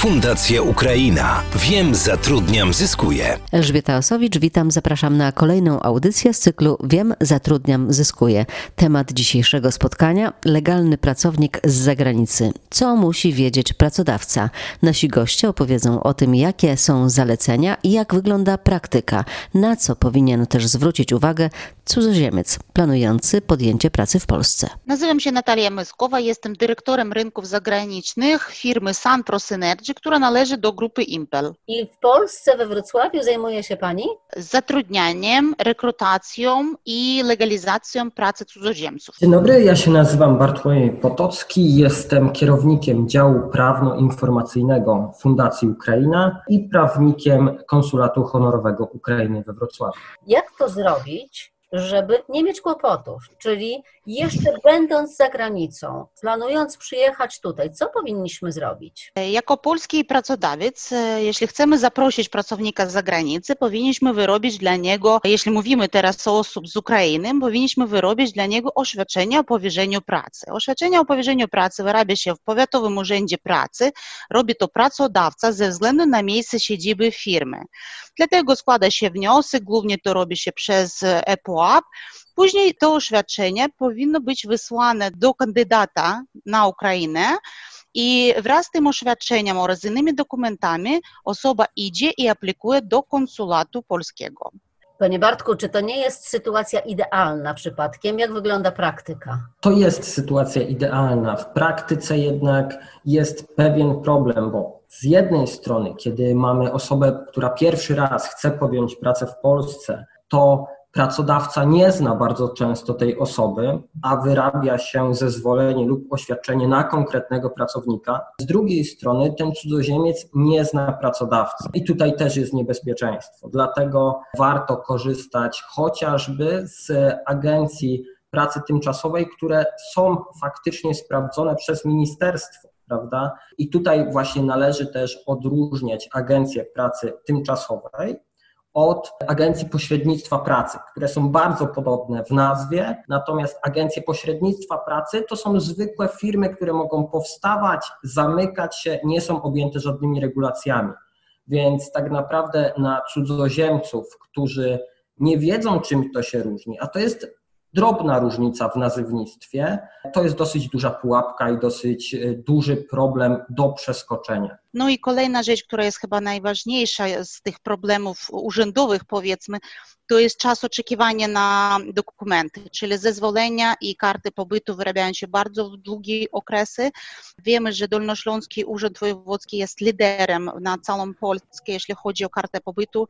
Fundacja Ukraina. Wiem, zatrudniam, zyskuję. Elżbieta Osowicz, witam, zapraszam na kolejną audycję z cyklu Wiem, zatrudniam, zyskuję. Temat dzisiejszego spotkania legalny pracownik z zagranicy. Co musi wiedzieć pracodawca? Nasi goście opowiedzą o tym, jakie są zalecenia i jak wygląda praktyka, na co powinien też zwrócić uwagę cudzoziemiec planujący podjęcie pracy w Polsce. Nazywam się Natalia Myskowa, jestem dyrektorem rynków zagranicznych firmy Sunpros Energy, która należy do grupy Impel. I w Polsce, we Wrocławiu zajmuje się Pani? Zatrudnianiem, rekrutacją i legalizacją pracy cudzoziemców. Dzień dobry, ja się nazywam Bartłomiej Potocki, jestem kierownikiem działu prawno-informacyjnego Fundacji Ukraina i prawnikiem Konsulatu Honorowego Ukrainy we Wrocławiu. Jak to zrobić, żeby nie mieć kłopotów, czyli jeszcze będąc za granicą, planując przyjechać tutaj, co powinniśmy zrobić? Jako polski pracodawca, jeśli chcemy zaprosić pracownika z zagranicy, powinniśmy wyrobić dla niego, jeśli mówimy teraz o osób z Ukrainy, powinniśmy wyrobić dla niego oświadczenie o powierzeniu pracy. Oświadczenie o powierzeniu pracy wyrabia się w Powiatowym Urzędzie Pracy, robi to pracodawca ze względu na miejsce siedziby firmy. Dlatego składa się wniosek, głównie to robi się przez Później to oświadczenie powinno być wysłane do kandydata na Ukrainę i wraz z tym oświadczeniem oraz innymi dokumentami osoba idzie i aplikuje do konsulatu polskiego. Panie Bartku, czy to nie jest sytuacja idealna przypadkiem? Jak wygląda praktyka? To jest sytuacja idealna. W praktyce jednak jest pewien problem, bo z jednej strony, kiedy mamy osobę, która pierwszy raz chce podjąć pracę w Polsce, to pracodawca nie zna bardzo często tej osoby, a wyrabia się zezwolenie lub oświadczenie na konkretnego pracownika. Z drugiej strony ten cudzoziemiec nie zna pracodawcy i tutaj też jest niebezpieczeństwo. Dlatego warto korzystać chociażby z agencji pracy tymczasowej, które są faktycznie sprawdzone przez ministerstwo prawda? I tutaj właśnie należy też odróżniać agencję pracy tymczasowej od agencji pośrednictwa pracy, które są bardzo podobne w nazwie, natomiast agencje pośrednictwa pracy to są zwykłe firmy, które mogą powstawać, zamykać się, nie są objęte żadnymi regulacjami. Więc tak naprawdę na cudzoziemców, którzy nie wiedzą, czym to się różni, a to jest drobna różnica w nazywnictwie, to jest dosyć duża pułapka i dosyć e, duży problem do przeskoczenia. No i kolejna rzecz, która jest chyba najważniejsza z tych problemów urzędowych, powiedzmy, to jest czas oczekiwania na dokumenty, czyli zezwolenia i karty pobytu wyrabiają się bardzo w długie okresy. Wiemy, że Dolnośląski Urząd Wojewódzki jest liderem na całą Polskę, jeśli chodzi o kartę pobytu.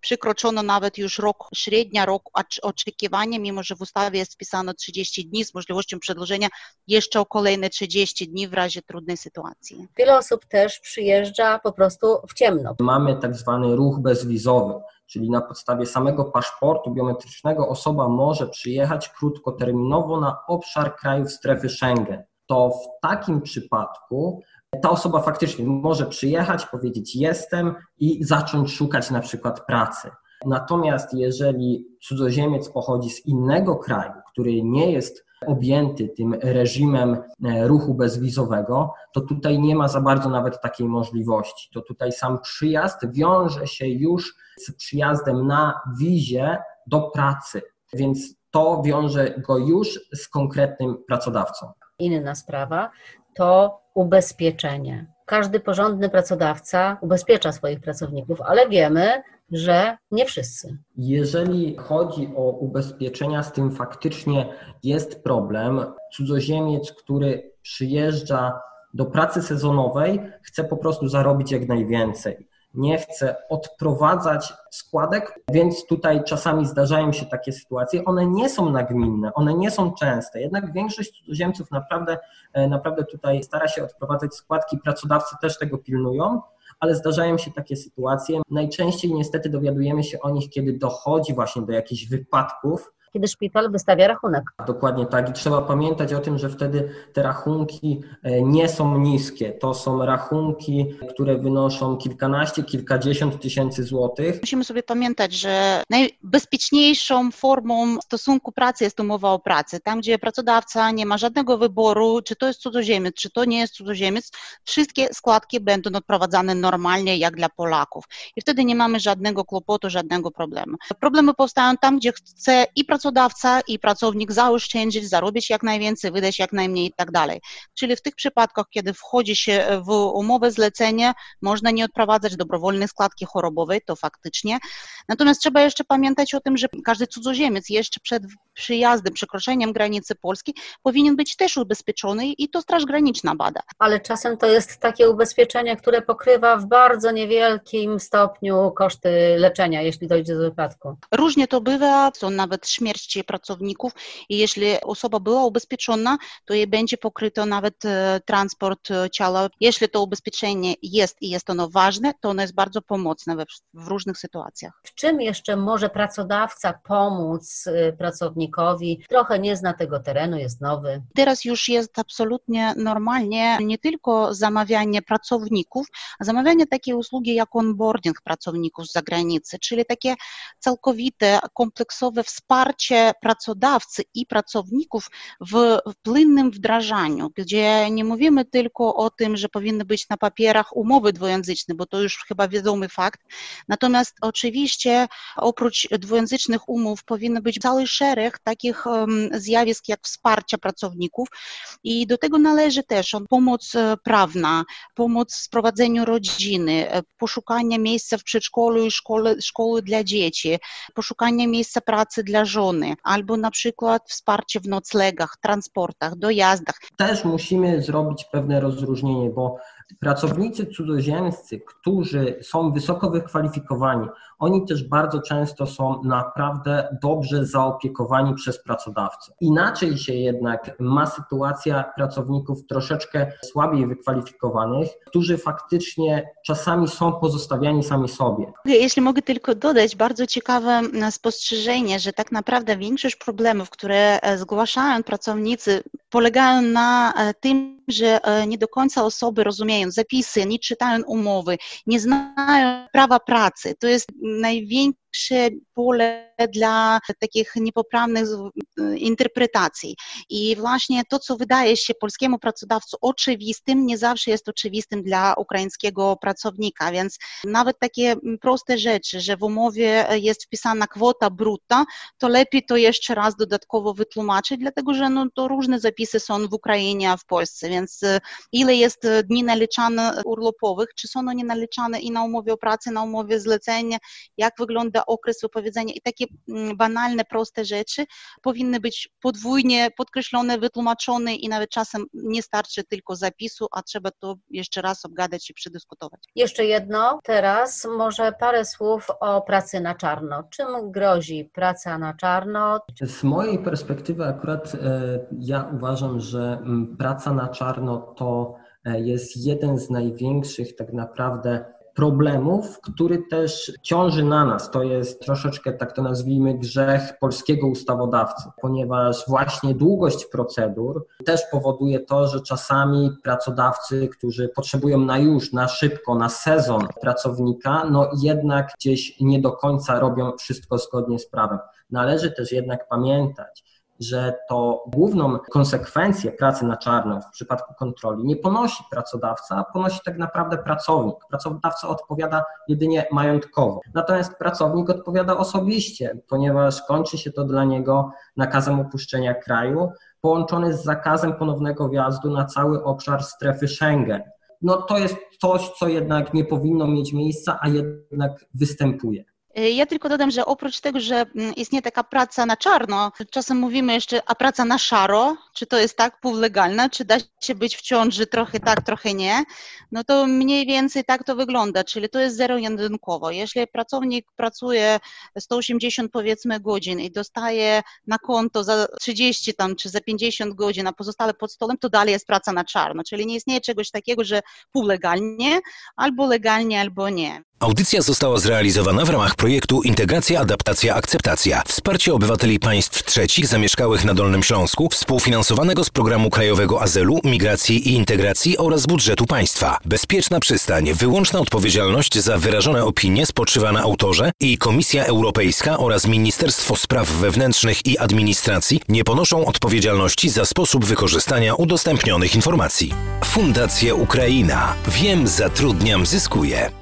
Przykroczono nawet już rok, średnia rok oczekiwania, mimo że w ustawie jest wpisano 30 dni z możliwością przedłużenia jeszcze o kolejne 30 dni w razie trudnej sytuacji. Wiele osób też przyjeżdża po prostu w ciemno. Mamy tak zwany ruch bezwizowy czyli na podstawie samego paszportu biometrycznego osoba może przyjechać krótkoterminowo na obszar krajów strefy Schengen. To w takim przypadku ta osoba faktycznie może przyjechać, powiedzieć jestem i zacząć szukać na przykład pracy. Natomiast jeżeli cudzoziemiec pochodzi z innego kraju, który nie jest objęty tym reżimem e, ruchu bezwizowego, to tutaj nie ma za bardzo nawet takiej możliwości. To tutaj sam przyjazd wiąże się już z przyjazdem na wizie do pracy, więc to wiąże go już z konkretnym pracodawcą. Inna sprawa to ubezpieczenie. Każdy porządny pracodawca ubezpiecza swoich pracowników, ale wiemy, że nie wszyscy. Jeżeli chodzi o ubezpieczenia, z tym faktycznie jest problem. Cudzoziemiec, który przyjeżdża do pracy sezonowej, chce po prostu zarobić jak najwięcej. Nie chce odprowadzać składek, więc tutaj czasami zdarzają się takie sytuacje. One nie są nagminne, one nie są częste, jednak większość cudzoziemców naprawdę, e, naprawdę tutaj stara się odprowadzać składki. Pracodawcy też tego pilnują ale zdarzają się takie sytuacje. Najczęściej niestety dowiadujemy się o nich, kiedy dochodzi właśnie do jakichś wypadków, kiedy szpital wystawia rachunek. Dokładnie tak i trzeba pamiętać o tym, że wtedy te rachunki e, nie są niskie. To są rachunki, które wynoszą kilkanaście, kilkadziesiąt tysięcy złotych. Musimy sobie pamiętać, że najbezpieczniejszą formą stosunku pracy jest umowa o pracę. Tam, gdzie pracodawca nie ma żadnego wyboru, czy to jest cudzoziemiec, czy to nie jest cudzoziemiec, wszystkie składki będą odprowadzane normalnie, jak dla Polaków. I wtedy nie mamy żadnego kłopotu, żadnego problemu. Problemy powstają tam, gdzie chce i pracodawca, i pracownik zaoszczędzić, zarobić jak najwięcej, wydać jak najmniej i tak dalej. Czyli w tych przypadkach, kiedy wchodzi się w umowę zlecenie, można nie odprowadzać dobrowolnej składki chorobowej, to faktycznie. Natomiast trzeba jeszcze pamiętać o tym, że każdy cudzoziemiec jeszcze przed przyjazdem, przekroczeniem granicy Polski powinien być też ubezpieczony i to Straż Graniczna bada. Ale czasem to jest takie ubezpieczenie, które pokrywa w bardzo niewielkim stopniu koszty leczenia, jeśli dojdzie do wypadku. Różnie to bywa, są nawet śmierci pracowników i jeśli osoba była ubezpieczona, to jej będzie pokryto nawet e, transport e, ciała. Jeśli to ubezpieczenie jest i jest ono ważne, to ono jest bardzo pomocne we, w różnych sytuacjach. W czym jeszcze może pracodawca pomóc e, Trochę nie zna tego terenu, jest nowy. Teraz już jest absolutnie normalnie nie tylko zamawianie pracowników, a zamawianie takiej usługi jak onboarding pracowników z zagranicy, czyli takie całkowite, kompleksowe wsparcie pracodawcy i pracowników w płynnym wdrażaniu, gdzie nie mówimy tylko o tym, że powinny być na papierach umowy dwujęzyczne, bo to już chyba wiadomy fakt. Natomiast oczywiście oprócz dwujęzycznych umów powinny być cały szereg takich zjawisk jak wsparcia pracowników i do tego należy też pomoc e, prawna, pomoc w prowadzeniu rodziny, e, poszukanie miejsca w przedszkolu i szkole, szkoły dla dzieci, poszukanie miejsca pracy dla żony, albo na przykład wsparcie w noclegach, transportach, dojazdach. Też musimy zrobić pewne rozróżnienie, bo pracownicy cudzoziemscy, którzy są wysoko wykwalifikowani, oni też bardzo często są naprawdę dobrze zaopiekowani przez pracodawcę. Inaczej się jednak ma sytuacja pracowników troszeczkę słabiej wykwalifikowanych, którzy faktycznie czasami są pozostawiani sami sobie. Jeśli mogę tylko dodać, bardzo ciekawe spostrzeżenie, że tak naprawdę większość problemów, które e, zgłaszają pracownicy, polegają na e, tym, że e, nie do końca osoby rozumieją zapisy, nie czytają umowy, nie znają prawa pracy. To jest największe pole dla takich niepoprawnych interpretacji. I właśnie to, co wydaje się polskiemu pracodawcu oczywistym, nie zawsze jest oczywistym dla ukraińskiego pracownika, więc nawet takie proste rzeczy, że w umowie jest wpisana kwota brutta, to lepiej to jeszcze raz dodatkowo wytłumaczyć, dlatego że no, to różne zapisy są w Ukrainie, a w Polsce, więc e, ile jest dni naliczane urlopowych, czy są one naliczane i na umowie o pracy, na umowie zlecenia, jak wygląda okres wypowiedzenia i takie mm, banalne, proste rzeczy powinny być podwójnie podkreślone, wytłumaczone i nawet czasem nie starczy tylko zapisu, a trzeba to jeszcze raz obgadać i przedyskutować. Jeszcze jedno, teraz może parę słów o pracy na czarno. Czym grozi praca na czarno? Z mojej perspektywy akurat e, ja uważam, że mm, praca na czarno to e, jest jeden z największych tak naprawdę problemów, który też ciąży na nas. To jest troszeczkę, tak to nazwijmy, grzech polskiego ustawodawcy, ponieważ właśnie długość procedur też powoduje to, że czasami pracodawcy, którzy potrzebują na już, na szybko, na sezon pracownika, no jednak gdzieś nie do końca robią wszystko zgodnie z prawem. Należy też jednak pamiętać, że to główną konsekwencję pracy na czarno w przypadku kontroli nie ponosi pracodawca, a ponosi tak naprawdę pracownik. Pracodawca odpowiada jedynie majątkowo, natomiast pracownik odpowiada osobiście, ponieważ kończy się to dla niego nakazem opuszczenia kraju, połączony z zakazem ponownego wjazdu na cały obszar strefy Schengen. No to jest coś, co jednak nie powinno mieć miejsca, a jednak występuje. Y, ja tylko dodam, że oprócz tego, że mm, istnieje taka praca na czarno, czasem mówimy jeszcze, a praca na szaro, czy to jest tak półlegalna, czy da się być w ciąży trochę tak, trochę nie, no to mniej więcej tak to wygląda, czyli to jest zero-jedynkowo. Jeśli pracownik pracuje 180 powiedzmy godzin i dostaje na konto za 30 tam, czy za 50 godzin, a pozostale pod stołem, to dalej jest praca na czarno, czyli nie istnieje czegoś takiego, że półlegalnie, albo legalnie, albo nie. Audycja została zrealizowana w ramach projektu Integracja, Adaptacja, Akceptacja. Wsparcie obywateli państw trzecich zamieszkałych na Dolnym Śląsku, współfinansowanego z Programu Krajowego Azylu, Migracji i Integracji oraz budżetu państwa. Bezpieczna przystań, wyłączna odpowiedzialność za wyrażone opinie spoczywa na autorze i Komisja Europejska oraz Ministerstwo Spraw Wewnętrznych i Administracji nie ponoszą odpowiedzialności za sposób wykorzystania udostępnionych informacji. Fundacja Ukraina. Wiem, zatrudniam, zyskuję.